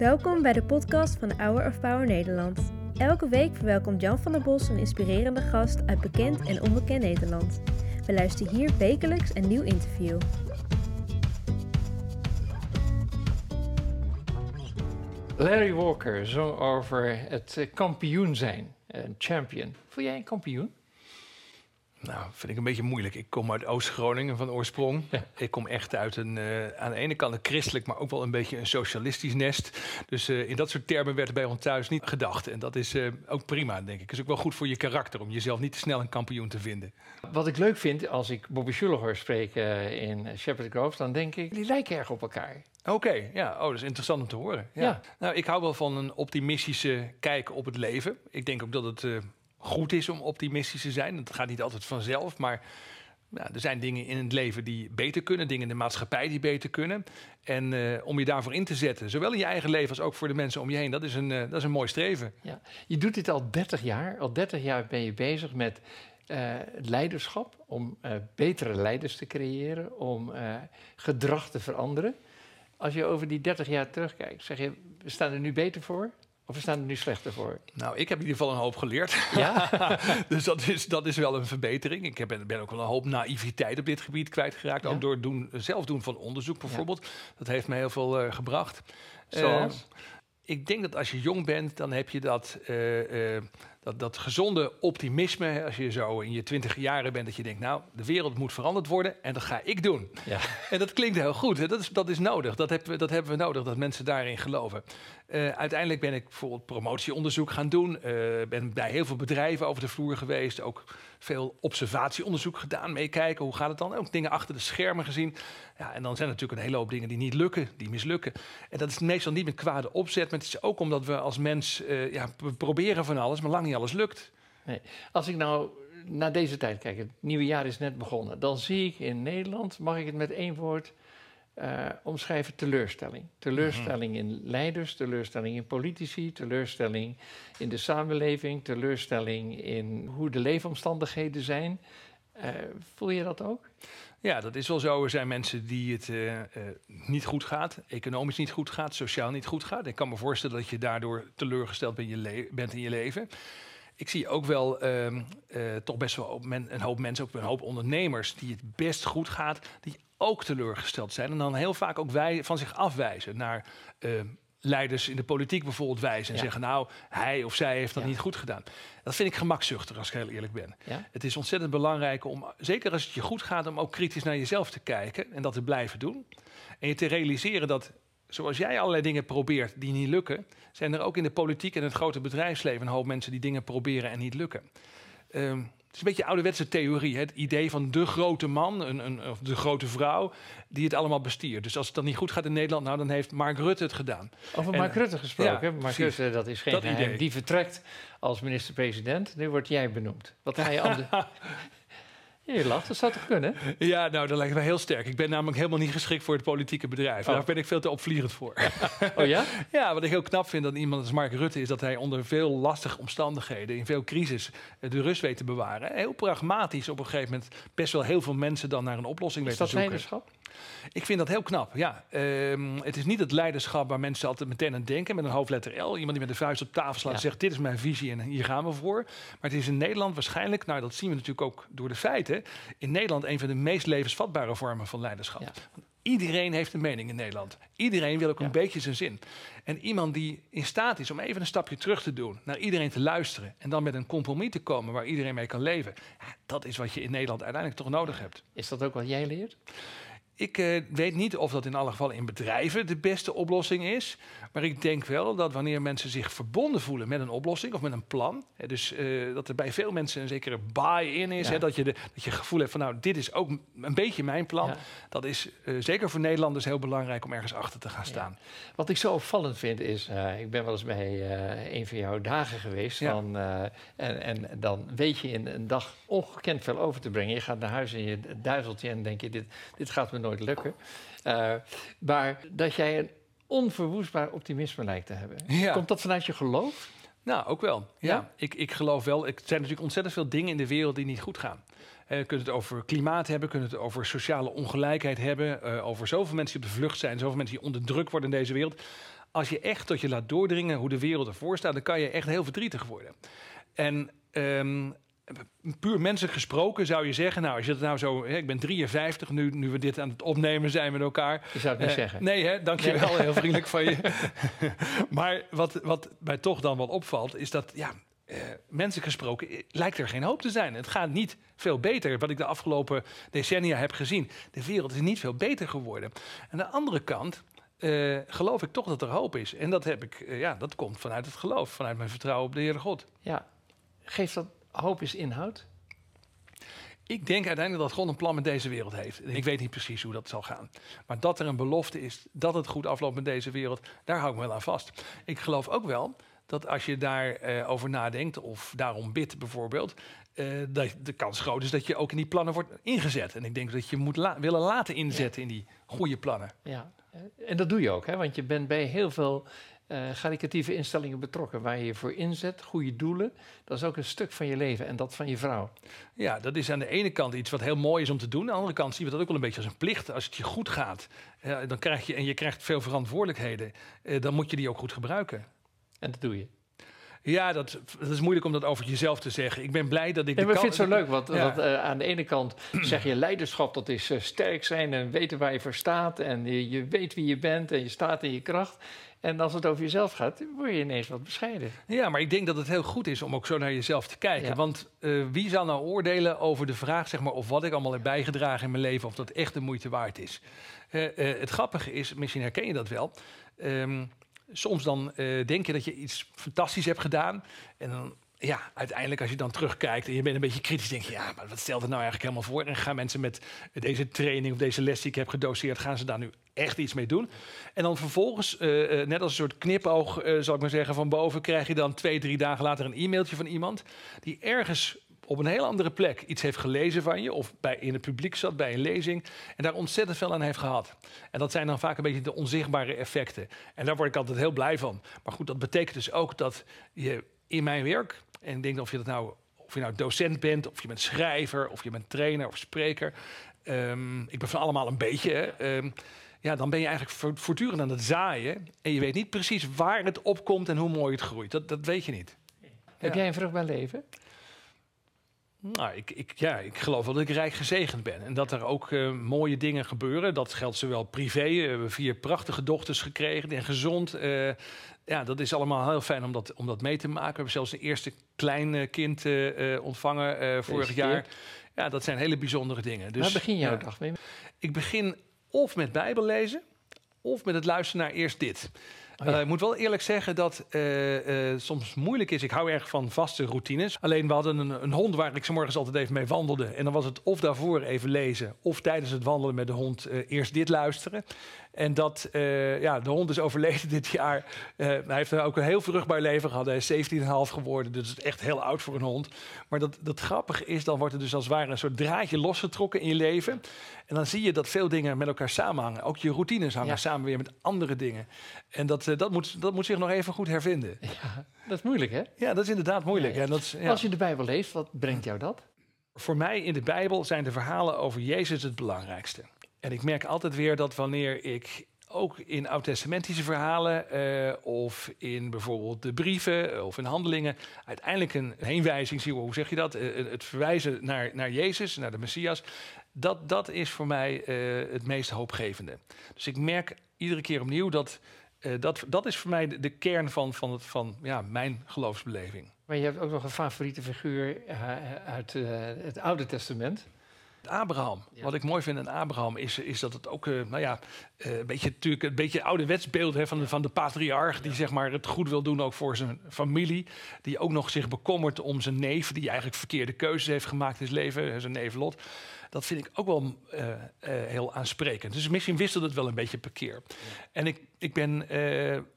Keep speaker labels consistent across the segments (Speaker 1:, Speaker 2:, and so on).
Speaker 1: Welkom bij de podcast van Hour of Power Nederland. Elke week verwelkomt Jan van der Bos een inspirerende gast uit bekend en onbekend Nederland. We luisteren hier wekelijks een nieuw interview.
Speaker 2: Larry Walker zong over het kampioen zijn, een champion. Voel jij een kampioen?
Speaker 3: Nou, vind ik een beetje moeilijk. Ik kom uit Oost-Groningen van oorsprong. Ik kom echt uit een, uh, aan de ene kant een christelijk, maar ook wel een beetje een socialistisch nest. Dus uh, in dat soort termen werd er bij ons thuis niet gedacht. En dat is uh, ook prima, denk ik. Het is ook wel goed voor je karakter om jezelf niet te snel een kampioen te vinden.
Speaker 2: Wat ik leuk vind als ik Bobby Schuller hoor spreken in Shepherd Grove, dan denk ik, die lijken erg op elkaar.
Speaker 3: Oké, okay, ja, oh, dat is interessant om te horen. Ja. ja. Nou, ik hou wel van een optimistische kijk op het leven. Ik denk ook dat het goed is om optimistisch te zijn. Het gaat niet altijd vanzelf, maar ja, er zijn dingen in het leven die beter kunnen, dingen in de maatschappij die beter kunnen. En uh, om je daarvoor in te zetten, zowel in je eigen leven als ook voor de mensen om je heen, dat is een, uh, dat is een mooi streven.
Speaker 2: Ja. Je doet dit al 30 jaar. Al 30 jaar ben je bezig met uh, leiderschap, om betere leiders te creëren, om gedrag te veranderen. Als je over die 30 jaar terugkijkt, zeg je, we staan er nu beter voor? Of we staan er nu slechter voor?
Speaker 3: Nou, ik heb in ieder geval een hoop geleerd. Ja? dus dat is, dat is wel een verbetering. Ik heb, ben ook wel een hoop naïviteit op dit gebied kwijtgeraakt. Ja? Ook door het doen, zelf doen van onderzoek bijvoorbeeld. Dat heeft me heel veel uh, gebracht.
Speaker 2: Zoals? Uh,
Speaker 3: ik denk dat als je jong bent, dan heb je dat, uh, dat, dat gezonde optimisme. Als je zo in je twintig jaren bent, dat je denkt, nou, de wereld moet veranderd worden en dat ga ik doen. Ja. En dat klinkt heel goed. Hè? Dat, is, dat is nodig. Dat hebben, we, dat hebben we nodig, dat mensen daarin geloven. Uh, uiteindelijk ben ik bijvoorbeeld promotieonderzoek gaan doen. ben bij heel veel bedrijven over de vloer geweest. Ook veel observatieonderzoek gedaan, meekijken. Hoe gaat het dan? Ook dingen achter de schermen gezien. Ja, en dan zijn er natuurlijk een hele hoop dingen die niet lukken, die mislukken. En dat is meestal niet met kwade opzet, maar het is ook omdat we als mens uh, ja, proberen van alles, maar lang niet alles lukt.
Speaker 2: Nee. Als ik nou naar deze tijd kijk, het nieuwe jaar is net begonnen, dan zie ik in Nederland, mag ik het met één woord uh, omschrijven, teleurstelling. Teleurstelling in leiders, teleurstelling in politici, teleurstelling in de samenleving, teleurstelling in hoe de leefomstandigheden zijn. Uh, voel je dat ook?
Speaker 3: Ja, dat is wel zo. Er zijn mensen die het uh, uh, niet goed gaat, economisch niet goed gaat, sociaal niet goed gaat. Ik kan me voorstellen dat je daardoor teleurgesteld bent in je, bent in je leven. Ik zie ook wel uh, toch best wel een hoop mensen, ook een hoop ondernemers, die het best goed gaat, die ook teleurgesteld zijn. En dan heel vaak ook wij van zich afwijzen naar leiders in de politiek bijvoorbeeld wijzen en zeggen: Nou, hij of zij heeft dat niet goed gedaan. Dat vind ik gemakzuchtig, als ik heel eerlijk ben. Ja? Het is ontzettend belangrijk om, zeker als het je goed gaat, om ook kritisch naar jezelf te kijken en dat te blijven doen. En je te realiseren dat, zoals jij allerlei dingen probeert die niet lukken, zijn er ook in de politiek en het grote bedrijfsleven een hoop mensen die dingen proberen en niet lukken. Um, het is een beetje ouderwetse theorie. Hè? Het idee van de grote man, een, een, of de grote vrouw, die het allemaal bestiert. Dus als het dan niet goed gaat in Nederland, nou, dan heeft Mark Rutte het gedaan.
Speaker 2: Over Mark Rutte gesproken. Ja, Mark Rutte, dat is geen dat geheim. Die vertrekt als minister-president. Nu word jij benoemd. Wat ga je anders... Je lacht, dat zou toch kunnen?
Speaker 3: Ja, nou, dat lijkt me heel sterk. Ik ben namelijk helemaal niet geschikt voor het politieke bedrijf. Oh. Daar ben ik veel te opvliegend voor.
Speaker 2: Oh ja?
Speaker 3: ja, wat ik heel knap vind aan iemand als Mark Rutte... is dat hij onder veel lastige omstandigheden, in veel crisis... de rust weet te bewaren. Heel pragmatisch op een gegeven moment... best wel heel veel mensen dan naar een oplossing weten te zoeken.
Speaker 2: Is dat leiderschap?
Speaker 3: Ik vind dat heel knap, ja. Um, het is niet het leiderschap waar mensen altijd meteen aan denken... met een hoofdletter L. Iemand die met de vuist op tafel slaat en zegt... dit is mijn visie en hier gaan we voor. Maar het is in Nederland waarschijnlijk... nou, dat zien we natuurlijk ook door de feiten... in Nederland een van de meest levensvatbare vormen van leiderschap. Ja. Iedereen heeft een mening in Nederland. Iedereen wil ook ja. een beetje zijn zin. En iemand die in staat is om even een stapje terug te doen, naar iedereen te luisteren en dan met een compromis te komen waar iedereen mee kan leven, dat is wat je in Nederland uiteindelijk toch nodig hebt.
Speaker 2: Is dat ook wat jij leert?
Speaker 3: Ik uh, weet niet of dat in alle gevallen in bedrijven de beste oplossing is. Maar ik denk wel dat wanneer mensen zich verbonden voelen met een oplossing of met een plan. Hè, dus uh, dat er bij veel mensen een zekere buy-in is. Ja. Hè, dat, je de, dat je gevoel hebt van nou, dit is ook een beetje mijn plan. Ja. Dat is uh, zeker voor Nederlanders heel belangrijk om ergens achter te gaan staan.
Speaker 2: Ja. Wat ik zo opvallend vind is, ik ben wel eens bij een van jouw dagen geweest. Van, en, en dan weet je in een dag ongekend veel over te brengen. Je gaat naar huis en je duizelt je en denk je, dit, dit gaat me nooit nooit lukken. Uh, maar dat jij een onverwoestbaar optimisme lijkt te hebben. Ja. Komt dat vanuit je geloof?
Speaker 3: Nou, ook wel. Ja, ja? Ik, ik geloof wel. Er zijn natuurlijk ontzettend veel dingen in de wereld die niet goed gaan. Uh, we kunnen het over klimaat hebben, kunnen het over sociale ongelijkheid hebben, uh, over zoveel mensen die op de vlucht zijn, zoveel mensen die onder druk worden in deze wereld. als je echt tot je laat doordringen hoe de wereld ervoor staat, dan kan je echt heel verdrietig worden. En ehm, puur menselijk gesproken zou je zeggen, nou, als je het nou zo, hè, ik ben 53 nu, nu we dit aan het opnemen zijn met elkaar.
Speaker 2: Je zou het niet
Speaker 3: Eh,
Speaker 2: zeggen.
Speaker 3: Nee, hè, dankjewel, wel, heel vriendelijk van je. maar wat, wat mij toch dan wel opvalt, is dat, ja, eh, menselijk gesproken eh, lijkt er geen hoop te zijn. Het gaat niet veel beter, wat ik de afgelopen decennia heb gezien. De wereld is niet veel beter geworden. Aan de andere kant eh, geloof ik toch dat er hoop is. En dat, heb ik, ja, dat komt vanuit het geloof, vanuit mijn vertrouwen op de Heere God.
Speaker 2: Ja. Geeft dat hoop is inhoud?
Speaker 3: Ik denk uiteindelijk dat God een plan met deze wereld heeft. Ik weet niet precies hoe dat zal gaan. Maar dat er een belofte is dat het goed afloopt met deze wereld, daar hou ik me wel aan vast. Ik geloof ook wel dat als je daarover over nadenkt, of daarom bidt bijvoorbeeld, eh, dat de kans groot is dat je ook in die plannen wordt ingezet. En ik denk dat je moet la- willen laten inzetten in die goede plannen.
Speaker 2: Ja. En dat doe je ook, hè? want je bent bij heel veel caritatieve instellingen betrokken waar je je voor inzet, goede doelen. Dat is ook een stuk van je leven en dat van je vrouw.
Speaker 3: Ja, dat is aan de ene kant iets wat heel mooi is om te doen. Aan de andere kant zien we dat ook wel een beetje als een plicht. Als het je goed gaat, dan krijg je, en je krijgt veel verantwoordelijkheden, eh, dan moet je die ook goed gebruiken.
Speaker 2: En dat doe je.
Speaker 3: Ja, dat, dat is moeilijk om dat over jezelf te zeggen. Ik ben blij dat ik.
Speaker 2: En
Speaker 3: de
Speaker 2: ik
Speaker 3: kan-
Speaker 2: vind het zo leuk, want,
Speaker 3: Ja.
Speaker 2: want, eh, aan de ene kant zeg je leiderschap, dat is eh, sterk zijn en weten waar je voor staat. En je, je weet wie je bent en je staat in je kracht. En als het over jezelf gaat, word je ineens wat bescheiden.
Speaker 3: Ja, maar ik denk dat het heel goed is om ook zo naar jezelf te kijken.
Speaker 2: Ja.
Speaker 3: Want eh, wie zal nou oordelen over de vraag, zeg maar, of wat ik allemaal heb bijgedragen in mijn leven, of dat echt de moeite waard is? Het grappige is, misschien herken je dat wel. ehm, soms dan eh, denk je dat je iets fantastisch hebt gedaan. En dan, ja, uiteindelijk als je dan terugkijkt en je bent een beetje kritisch, denk je, ja, maar wat stelt het nou eigenlijk helemaal voor? En gaan mensen met deze training of deze les die ik heb gedoseerd, gaan ze daar nu echt iets mee doen? En dan vervolgens, eh, eh, net als een soort knipoog, eh, zal ik maar zeggen, van boven, krijg je dan twee, drie dagen later een e-mailtje van iemand die ergens op een heel andere plek iets heeft gelezen van je, of bij, in het publiek zat bij een lezing, en daar ontzettend veel aan heeft gehad. En dat zijn dan vaak een beetje de onzichtbare effecten. En daar word ik altijd heel blij van. Maar goed, dat betekent dus ook dat je in mijn werk, en ik denk of je dat nou, of je nou docent bent, of je bent schrijver, of je bent trainer of spreker, ehm, ik ben van allemaal een beetje. ehm, ja, dan ben je eigenlijk vo- voortdurend aan het zaaien. En je weet niet precies waar het opkomt en hoe mooi het groeit. Dat, dat weet je niet.
Speaker 2: Heb
Speaker 3: Ja.
Speaker 2: jij een vruchtbaar leven?
Speaker 3: Nou, ik, ik, ja, ik geloof wel dat ik rijk gezegend ben. En dat er ook eh, mooie dingen gebeuren. Dat geldt zowel privé. We hebben vier prachtige dochters gekregen en gezond. Eh, ja, dat is allemaal heel fijn om dat, om dat mee te maken. We hebben zelfs een eerste klein eh, kind eh, eh, ontvangen eh, vorig jaar. Ja, dat zijn hele bijzondere dingen. Dus,
Speaker 2: Waar begin jouw
Speaker 3: ja.
Speaker 2: dag mee?
Speaker 3: Ik begin of met Bijbel lezen, of met het luisteren naar eerst dit.
Speaker 2: Oh.
Speaker 3: Eh, ik moet wel eerlijk zeggen dat eh, soms moeilijk is. Ik hou erg van vaste routines. Alleen we hadden een, een hond waar ik 's morgens altijd even mee wandelde. En dan was het of daarvoor even lezen, of tijdens het wandelen met de hond eerst dit luisteren. En dat, eh, ja, de hond is overleden dit jaar. Eh, hij heeft ook een heel vruchtbaar leven gehad. Hij is 17,5 geworden, dus het is echt heel oud voor een hond. Maar dat, dat grappige is, dan wordt er dus als het ware een soort draadje losgetrokken in je leven. En dan zie je dat veel dingen met elkaar samenhangen. Ook je routines hangen
Speaker 2: Ja.
Speaker 3: samen weer met andere dingen. En dat, eh, dat, moet, dat moet zich nog even goed hervinden.
Speaker 2: Ja, dat is moeilijk, hè?
Speaker 3: Ja, dat is inderdaad moeilijk.
Speaker 2: Ja, ja.
Speaker 3: En dat.
Speaker 2: Als je de Bijbel leest, wat brengt jou dat?
Speaker 3: Voor mij in de Bijbel zijn de verhalen over Jezus het belangrijkste. En ik merk altijd weer dat wanneer ik ook in oud-testamentische verhalen eh, of in bijvoorbeeld de brieven eh, of in handelingen uiteindelijk een heenwijzing zie, hoe zeg je dat? Eh, het verwijzen naar, naar Jezus, naar de Messias. Dat, dat is voor mij het meest hoopgevende. Dus ik merk iedere keer opnieuw dat dat, dat is voor mij de, kern van, van, het, van ja, mijn geloofsbeleving.
Speaker 2: Maar je hebt ook nog een favoriete figuur uit het Oude Testament.
Speaker 3: Abraham.
Speaker 2: Ja.
Speaker 3: Wat ik mooi vind aan Abraham is, is dat het ook, eh, nou ja, eh, een beetje natuurlijk een beetje ouderwets beeld hè, van, de, van de patriarch die zeg maar het goed wil doen ook voor zijn familie, die ook nog zich bekommert om zijn neef die eigenlijk verkeerde keuzes heeft gemaakt in zijn leven, zijn neef Lot. Dat vind ik ook wel eh, heel aansprekend. Dus misschien wisselt het wel een beetje per keer. En ik, ik ben,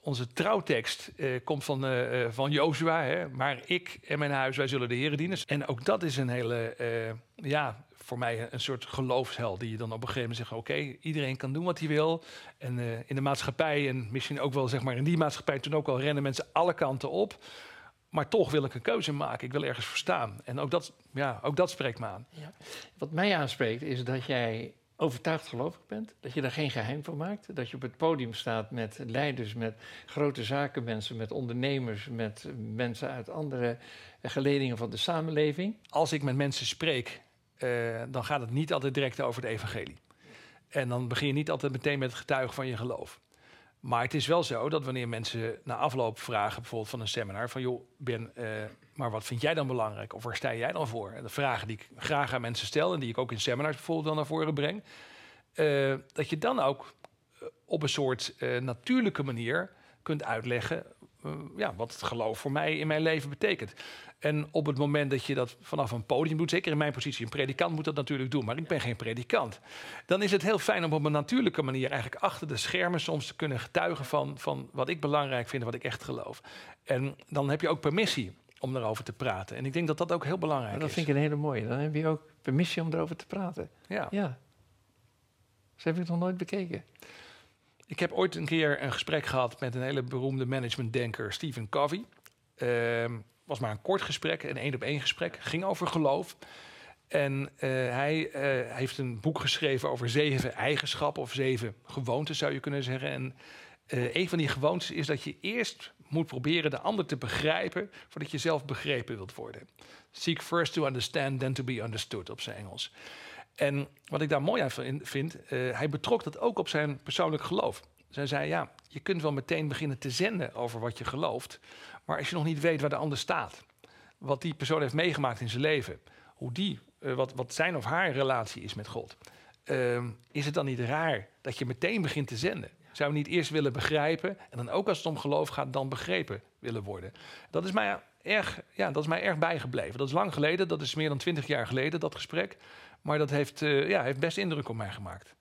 Speaker 3: onze trouwtekst komt van, van Jozua, hè, maar ik en mijn huis, wij zullen de Heeren dienen. En ook dat is een hele, ja, voor mij een soort geloofsheld die je dan op een gegeven moment zegt: oké, iedereen kan doen wat hij wil. En eh, in de maatschappij, en misschien ook wel zeg maar in die maatschappij, toen ook al rennen mensen alle kanten op. Maar toch wil ik een keuze maken. Ik wil ergens voor staan. En ook dat, ja, ook dat spreekt me aan.
Speaker 2: Wat mij aanspreekt is dat jij overtuigd gelovig bent, dat je daar geen geheim van maakt, dat je op het podium staat met leiders, met grote zakenmensen, met ondernemers, met mensen uit andere geledingen van de samenleving.
Speaker 3: Als ik met mensen spreek, uh, dan gaat het niet altijd direct over het evangelie. En dan begin je niet altijd meteen met het getuigen van je geloof. Maar het is wel zo dat wanneer mensen na afloop vragen, bijvoorbeeld van een seminar, van joh, Ben, uh, maar wat vind jij dan belangrijk? Of waar sta jij dan voor? En de vragen die ik graag aan mensen stel en die ik ook in seminars bijvoorbeeld dan naar voren breng, uh, dat je dan ook op een soort natuurlijke manier kunt uitleggen ja, wat het geloof voor mij in mijn leven betekent. En op het moment dat je dat vanaf een podium doet, zeker in mijn positie, een predikant moet dat natuurlijk doen, maar ik ben geen predikant. Dan is het heel fijn om op een natuurlijke manier eigenlijk achter de schermen soms te kunnen getuigen van, van wat ik belangrijk vind en wat ik echt geloof. En dan heb je ook permissie om daarover te praten. En ik denk dat dat ook heel belangrijk
Speaker 2: is. Dat
Speaker 3: vind
Speaker 2: ik een hele mooie. Dan heb je ook permissie om erover te praten.
Speaker 3: Ja.
Speaker 2: ja. Zo heb ik het nog nooit bekeken.
Speaker 3: Ik heb ooit een keer een gesprek gehad met een hele beroemde managementdenker, Stephen Covey. Uh, was maar een kort gesprek, een één op één gesprek, ging over geloof. En uh, hij uh, heeft een boek geschreven over zeven eigenschappen of zeven gewoontes, zou je kunnen zeggen. En uh, een van die gewoontes is dat je eerst moet proberen de ander te begrijpen voordat je zelf begrepen wilt worden. Seek first to understand, then to be understood op zijn Engels. En wat ik daar mooi aan vind, hij betrok dat ook op zijn persoonlijk geloof. Zij zei, ja, je kunt wel meteen beginnen te zenden over wat je gelooft. Maar als je nog niet weet waar de ander staat, wat die persoon heeft meegemaakt in zijn leven, hoe die, uh, wat, wat zijn of haar relatie is met God, uh, is het dan niet raar dat je meteen begint te zenden? Zou je niet eerst willen begrijpen en dan ook als het om geloof gaat, dan begrepen willen worden? Dat is mij erg, ja, dat is mij erg bijgebleven. Dat is lang geleden, dat is meer dan twintig jaar geleden, dat gesprek. Maar dat heeft, uh, ja, heeft best indruk op mij gemaakt.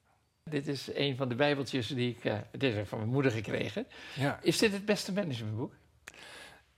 Speaker 2: Dit is een van de bijbeltjes die ik uh, dit heb van mijn moeder gekregen.
Speaker 3: Ja.
Speaker 2: Is dit het beste managementboek?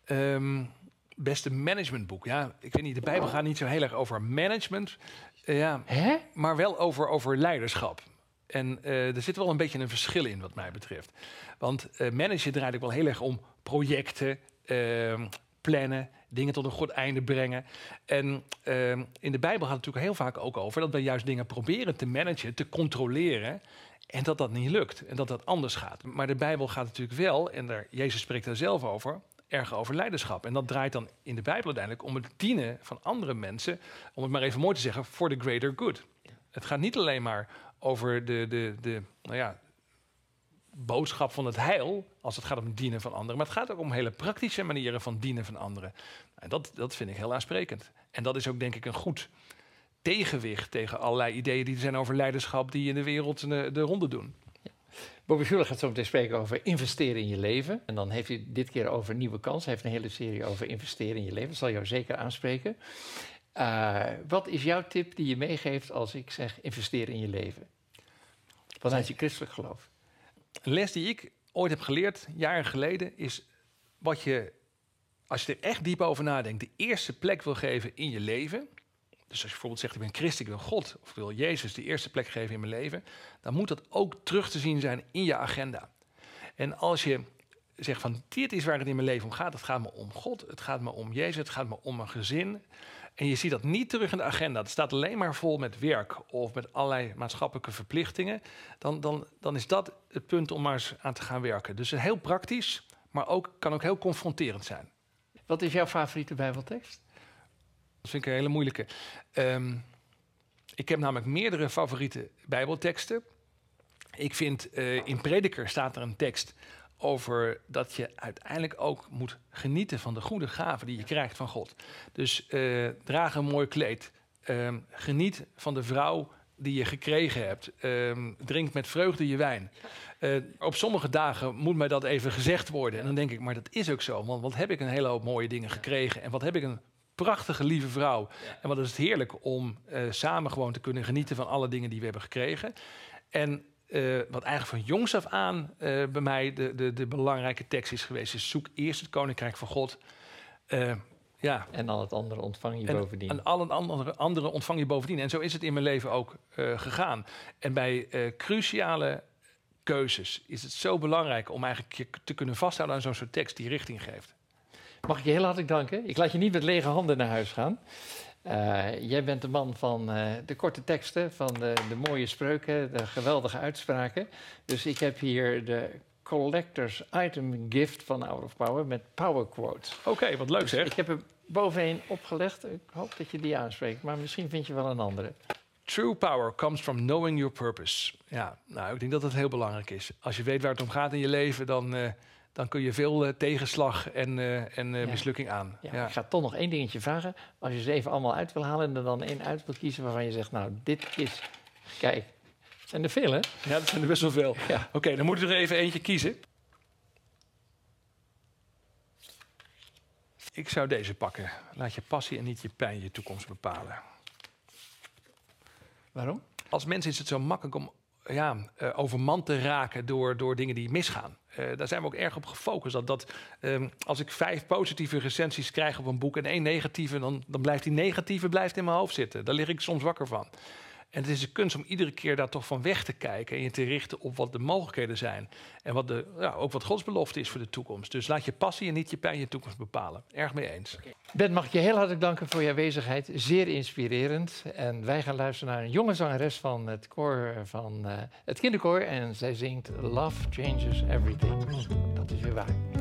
Speaker 3: Um, beste managementboek. Ja, ik weet niet, de Bijbel gaat niet zo heel erg over management. Uh, ja,
Speaker 2: Hè?
Speaker 3: Maar wel over, over leiderschap. En uh, er zit wel een beetje een verschil in, wat mij betreft. Want uh, managen draait ook wel heel erg om projecten, ehm, plannen, dingen tot een goed einde brengen. En ehm, in de Bijbel gaat het natuurlijk heel vaak ook over dat we juist dingen proberen te managen, te controleren. En dat dat niet lukt en dat dat anders gaat. Maar de Bijbel gaat natuurlijk wel, en daar, Jezus spreekt daar zelf over, erg over leiderschap. En dat draait dan in de Bijbel uiteindelijk om het dienen van andere mensen, om het maar even mooi te zeggen, voor the greater good. Het gaat niet alleen maar over de, de, de nou ja, boodschap van het heil, als het gaat om dienen van anderen, maar het gaat ook om hele praktische manieren van dienen van anderen. En dat, dat vind ik heel aansprekend. En dat is ook denk ik een goed tegenwicht tegen allerlei ideeën die er zijn over leiderschap die in de wereld de, de ronde doen.
Speaker 2: Bobby Schuller gaat zo meteen spreken over investeren in je leven. En dan heeft hij dit keer over nieuwe kansen. Hij heeft een hele serie over investeren in je leven. Dat zal jou zeker aanspreken. Uh, wat is jouw tip die je meegeeft als ik zeg investeren in je leven? Vanuit je christelijk geloof.
Speaker 3: Een les die ik ooit heb geleerd, jaren geleden, is wat je, als je er echt diep over nadenkt, de eerste plek wil geven in je leven. Dus als je bijvoorbeeld zegt, ik ben christen, ik wil God, of ik wil Jezus de eerste plek geven in mijn leven, dan moet dat ook terug te zien zijn in je agenda. En als je zegt van, dit is waar het in mijn leven om gaat, het gaat me om God, het gaat me om Jezus, het gaat me om mijn gezin. En je ziet dat niet terug in de agenda. Het staat alleen maar vol met werk of met allerlei maatschappelijke verplichtingen. Dan, dan, dan is dat het punt om maar eens aan te gaan werken. Dus heel praktisch, maar ook, kan ook heel confronterend zijn.
Speaker 2: Wat is jouw favoriete Bijbeltekst?
Speaker 3: Dat vind ik een hele moeilijke. Um, ik heb namelijk meerdere favoriete Bijbelteksten. Ik vind uh, in Prediker staat er een tekst over dat je uiteindelijk ook moet genieten van de goede gaven die je krijgt van God. Dus uh, draag een mooi kleed. Um, geniet van de vrouw die je gekregen hebt. Um, drink met vreugde je wijn. Uh, op sommige dagen moet mij dat even gezegd worden. En dan denk ik, maar dat is ook zo. Want wat heb ik een hele hoop mooie dingen gekregen. En wat heb ik een prachtige, lieve vrouw. En wat is het heerlijk om uh, samen gewoon te kunnen genieten van alle dingen die we hebben gekregen. En uh, wat eigenlijk van jongs af aan uh, bij mij de, de, de, belangrijke tekst is geweest, zoek eerst het koninkrijk van God. ja.
Speaker 2: En al het andere ontvang je
Speaker 3: en,
Speaker 2: bovendien.
Speaker 3: En al het andere, andere ontvang je bovendien. En zo is het in mijn leven ook gegaan. En bij cruciale keuzes is het zo belangrijk om eigenlijk je te kunnen vasthouden aan zo'n soort tekst die richting geeft.
Speaker 2: Mag ik je heel hartelijk danken. Ik laat je niet met lege handen naar huis gaan. Eh, jij bent de man van eh, de korte teksten, van de, de mooie spreuken, de geweldige uitspraken. Dus ik heb hier de Collectors Item Gift van Out of Power met Power Quotes.
Speaker 3: Oké, wat leuk
Speaker 2: Dus
Speaker 3: zeg.
Speaker 2: ik heb er bovenheen opgelegd. Ik hoop dat je die aanspreekt, maar misschien vind je wel een andere.
Speaker 3: True power comes from knowing your purpose. Ja, nou, ik denk dat dat heel belangrijk is. Als je weet waar het om gaat in je leven, dan, eh, dan kun je veel eh, tegenslag en, eh, en eh,
Speaker 2: Ja.
Speaker 3: mislukking aan. Ja.
Speaker 2: Ik ga toch nog één dingetje vragen. Als je ze even allemaal uit wil halen en er dan één uit wil kiezen waarvan je zegt, nou, dit is... Kijk, het zijn er veel, hè?
Speaker 3: ja, dat zijn er best wel veel.
Speaker 2: Ja.
Speaker 3: Oké, dan moet je er even eentje kiezen. Ik zou deze pakken. Laat je passie en niet je pijn je toekomst bepalen.
Speaker 2: Waarom?
Speaker 3: Als mens is het zo makkelijk om ja, eh, overmand te raken door, door dingen die misgaan. Eh, daar zijn we ook erg op gefocust. Dat, dat, ehm, als ik vijf positieve recensies krijg op een boek en één negatieve, dan, dan blijft die negatieve blijft in mijn hoofd zitten. Daar lig ik soms wakker van. En het is een kunst om iedere keer daar toch van weg te kijken en je te richten op wat de mogelijkheden zijn. En wat de, ja, ook wat Gods belofte is voor de toekomst. Dus laat je passie en niet je pijn je toekomst bepalen. Erg mee eens.
Speaker 2: Ben, mag ik je heel hartelijk danken voor je aanwezigheid. Zeer inspirerend. En wij gaan luisteren naar een jonge zangeres van het, koor van, eh, het kinderkoor. En zij zingt Love Changes Everything. Dat is weer waar.